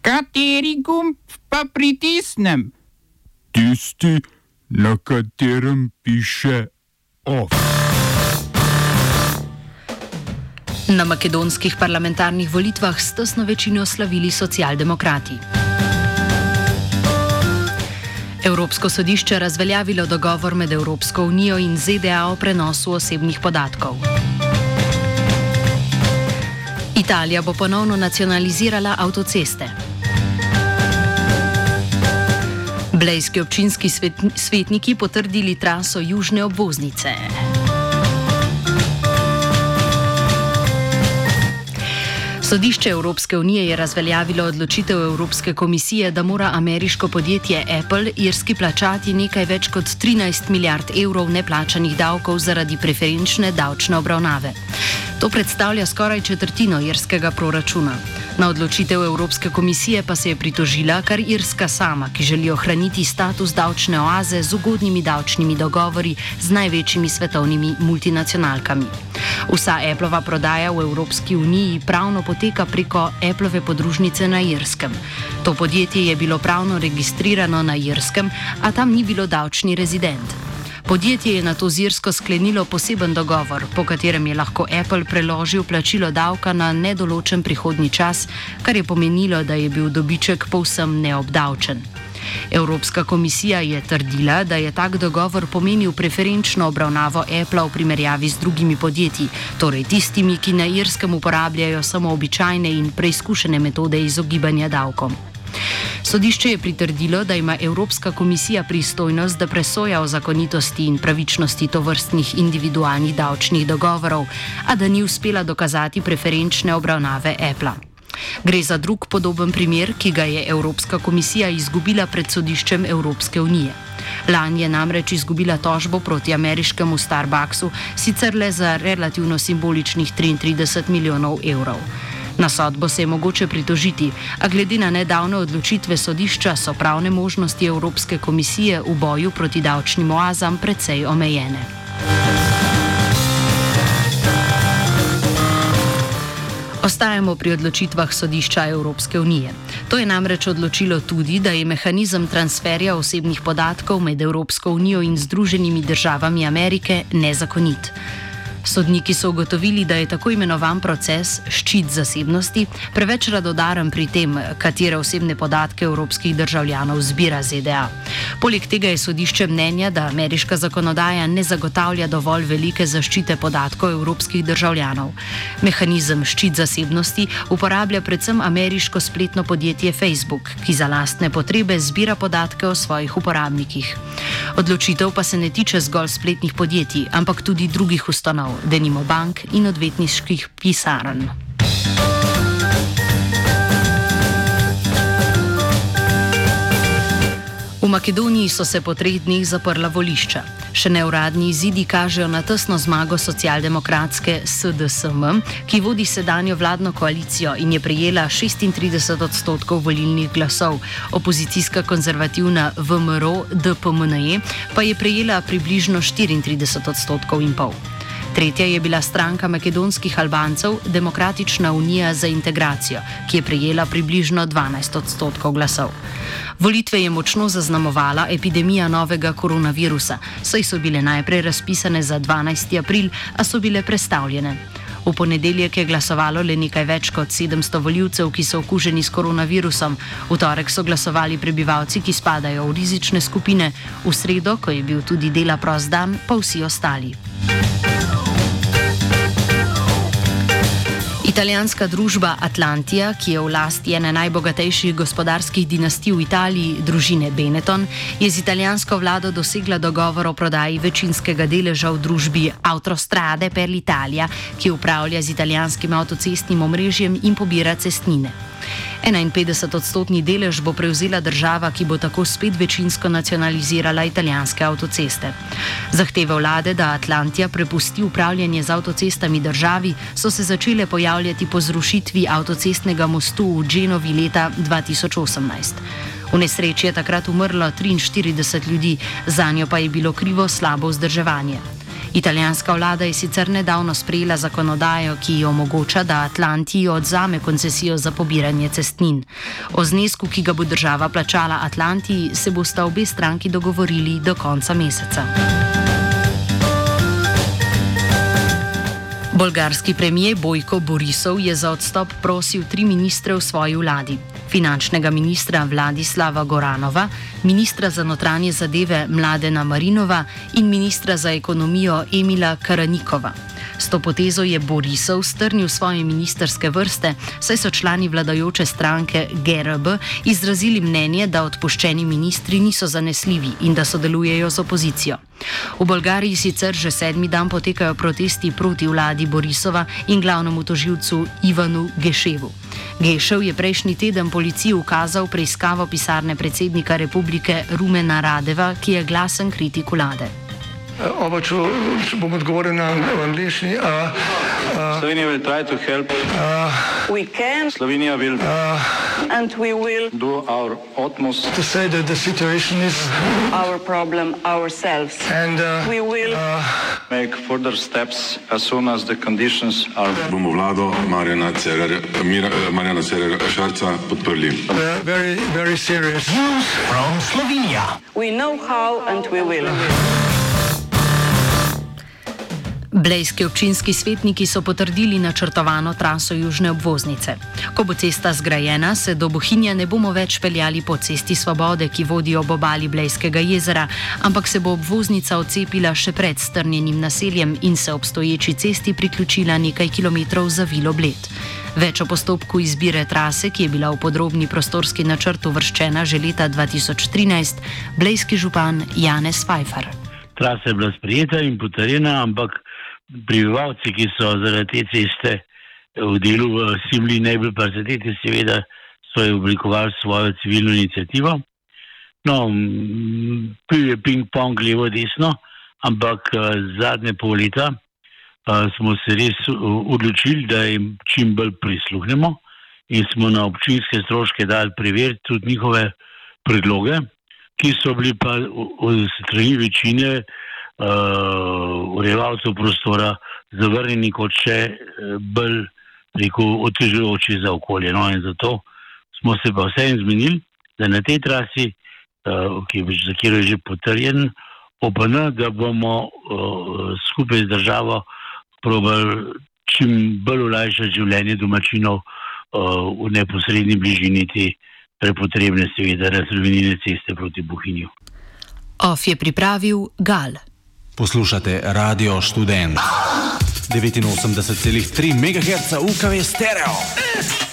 Kateri gumb pa pritisnem? Tisti, na katerem piše OF. Na makedonskih parlamentarnih volitvah s tesno večino slavili socialdemokrati. Evropsko sodišče razveljavilo dogovor med Evropsko unijo in ZDA o prenosu osebnih podatkov. Italija bo ponovno nacionalizirala avtoceste. Blejski občinski svetniki potrdili traso južne obvoznice. Sodišče Evropske unije je razveljavilo odločitev Evropske komisije, da mora ameriško podjetje Apple irski plačati nekaj več kot 13 milijard evrov neplačanih davkov zaradi preferenčne davčne obravnave. To predstavlja skoraj četrtino irskega proračuna. Na odločitev Evropske komisije pa se je pritožila kar Irska sama, ki želi ohraniti status davčne oaze z ugodnimi davčnimi dogovori z največjimi svetovnimi multinacionalkami. Vsa Applova prodaja v Evropski uniji pravno poteka preko Applove podružnice na Irskem. To podjetje je bilo pravno registrirano na Irskem, a tam ni bilo davčni rezident. Podjetje je na to zirsko sklenilo poseben dogovor, po katerem je lahko Apple preložil plačilo davka na nedoločen prihodnji čas, kar je pomenilo, da je bil dobiček povsem neobdavčen. Evropska komisija je trdila, da je tak dogovor pomenil preferenčno obravnavo Apple v primerjavi z drugimi podjetji, torej tistimi, ki na Irskem uporabljajo samo običajne in preizkušene metode izogibanja davkom. Sodišče je pritrdilo, da ima Evropska komisija pristojnost, da presoja o zakonitosti in pravičnosti tovrstnih individualnih davčnih dogovorov, a da ni uspela dokazati preferenčne obravnave Apple. Gre za drug podoben primer, ki ga je Evropska komisija izgubila pred sodiščem Evropske unije. Lani je namreč izgubila tožbo proti ameriškemu Starbucksu, sicer le za relativno simboličnih 33 milijonov evrov. Na sodbo se je mogoče pritožiti, a glede na nedavne odločitve sodišča so pravne možnosti Evropske komisije v boju proti davčnim oazam precej omejene. Ostajamo pri odločitvah sodišča Evropske unije. To je namreč odločilo tudi, da je mehanizem transferja osebnih podatkov med Evropsko unijo in Združenimi državami Amerike nezakonit. Sodniki so ugotovili, da je tako imenovan proces ščit zasebnosti preveč radodaren pri tem, katere osebne podatke evropskih državljanov zbira ZDA. Poleg tega je sodišče mnenja, da ameriška zakonodaja ne zagotavlja dovolj velike zaščite podatkov evropskih državljanov. Mehanizem ščit zasebnosti uporablja predvsem ameriško spletno podjetje Facebook, ki za lastne potrebe zbira podatke o svojih uporabnikih. Odločitev pa se ne tiče zgolj spletnih podjetij, ampak tudi drugih ustanov denimo bank in odvetniških pisarn. V Makedoniji so se po treh dneh zaprla volišča. Še neuradni izidi kažejo na tesno zmago socialdemokratske SDSM, ki vodi sedanjo vladno koalicijo in je prejela 36 odstotkov volilnih glasov. Opozicijska konzervativna VMRO DPMNE pa je prejela približno 34 odstotkov in pol. Tretja je bila stranka makedonskih Albancev, Demokratična unija za integracijo, ki je prejela približno 12 odstotkov glasov. Volitve je močno zaznamovala epidemija novega koronavirusa, saj so bile najprej razpisane za 12. april, a so bile prestavljene. V ponedeljek je glasovalo le nekaj več kot 700 voljivcev, ki so okuženi s koronavirusom. V torek so glasovali prebivalci, ki spadajo v rizične skupine, v sredo, ko je bil tudi dela prost dan, pa vsi ostali. Italijanska družba Atlantija, ki je v lasti ene najbogatejših gospodarskih dinastij v Italiji, družine Benetton, je z italijansko vlado dosegla dogovor o prodaji večinskega deleža v družbi Autostrade per l'Italia, ki upravlja z italijanskim avtocestnim omrežjem in pobira cestnine. 51-odstotni delež bo prevzela država, ki bo tako spet večinsko nacionalizirala italijanske avtoceste. Zahteve vlade, da Atlantija prepusti upravljanje z avtocestami državi, so se začele pojavljati po zrušitvi avtocestnega mostu v Genovi leta 2018. V nesreči je takrat umrlo 43 ljudi, za njo pa je bilo krivo slabo vzdrževanje. Italijanska vlada je sicer nedavno sprejela zakonodajo, ki omogoča, da Atlantiji odzame koncesijo za pobiranje cestnin. O znesku, ki ga bo država plačala Atlantiji, se bosta obe stranki dogovorili do konca meseca. Bolgarski premijer Bojko Borisov je za odstop prosil tri ministre v svoji vladi. Finančnega ministra Vladislava Goranova, ministra za notranje zadeve Mladena Marinova in ministra za ekonomijo Emila Karanikova. S to potezo je Borisov strnil svoje ministerske vrste, saj so člani vladajoče stranke GRB izrazili mnenje, da odpuščeni ministri niso zanesljivi in da sodelujejo z opozicijo. V Bolgariji sicer že sedmi dan potekajo protesti proti vladi Borisova in glavnemu toživcu Ivanu Geševu. Gešev je prejšnji teden policiji ukazal preiskavo pisarne predsednika republike Rumena Radeva, ki je glasen kritik vlade. Oba, če, če bom odgovoril na angliški. Uh, uh, Slovenija bo poskušala pomagati. Slovenija bo naredila naš utmost, da bo rekla, da je situacija naš problem, naš. In mi bomo naredili nadaljnje korake, as soon as the conditions are. Bomo vlado Marjana Cererera Šarca podprli. Zelo, zelo resno. Slovenija. We know how and we will. Blejski občinski svetniki so potrdili načrtovano traso južne obvoznice. Ko bo cesta zgrajena, se do Bohinja ne bomo več peljali po cesti Svobode, ki vodi ob obali Blejskega jezera, ampak se bo obvoznica odcepila še pred strnjenim naseljem in se obstoječi cesti priključila nekaj kilometrov za Vilo Bled. Več o postopku izbire trase, ki je bila v podrobni prostorski načrt uvrščena že leta 2013, blejski župan Janez Pfeiffer. Trasa je bila sprijeta in potrjena, ampak prebivalci, ki so zaradi te ceste v delu v Simli najbolj prizadeti, seveda so jo oblikovali svojo civilno inicijativo. No, pil je ping-pong levo desno, ampak zadnje pol leta smo se res odločili, da jim čim bolj prisluhnemo in smo na občinske stroške dali preveriti tudi njihove predloge, ki so bili pa od strani večine uh, urejevalcev prostora zavrnjeni kot še uh, bolj otežujoči za okolje. No, in zato smo se pa vseeno zmenili, da na tej trasi, uh, ki je, za katero je že potrjen, OPN, da bomo uh, skupaj z državo probali čim bolj olajšati življenje domačinov uh, v neposrednji bližini te prepotrebne, seveda, razrovinjene ceste proti Buhinju. OF je pripravil Gal. Poslušate Radio Student 89,3 MHz UKV stereo.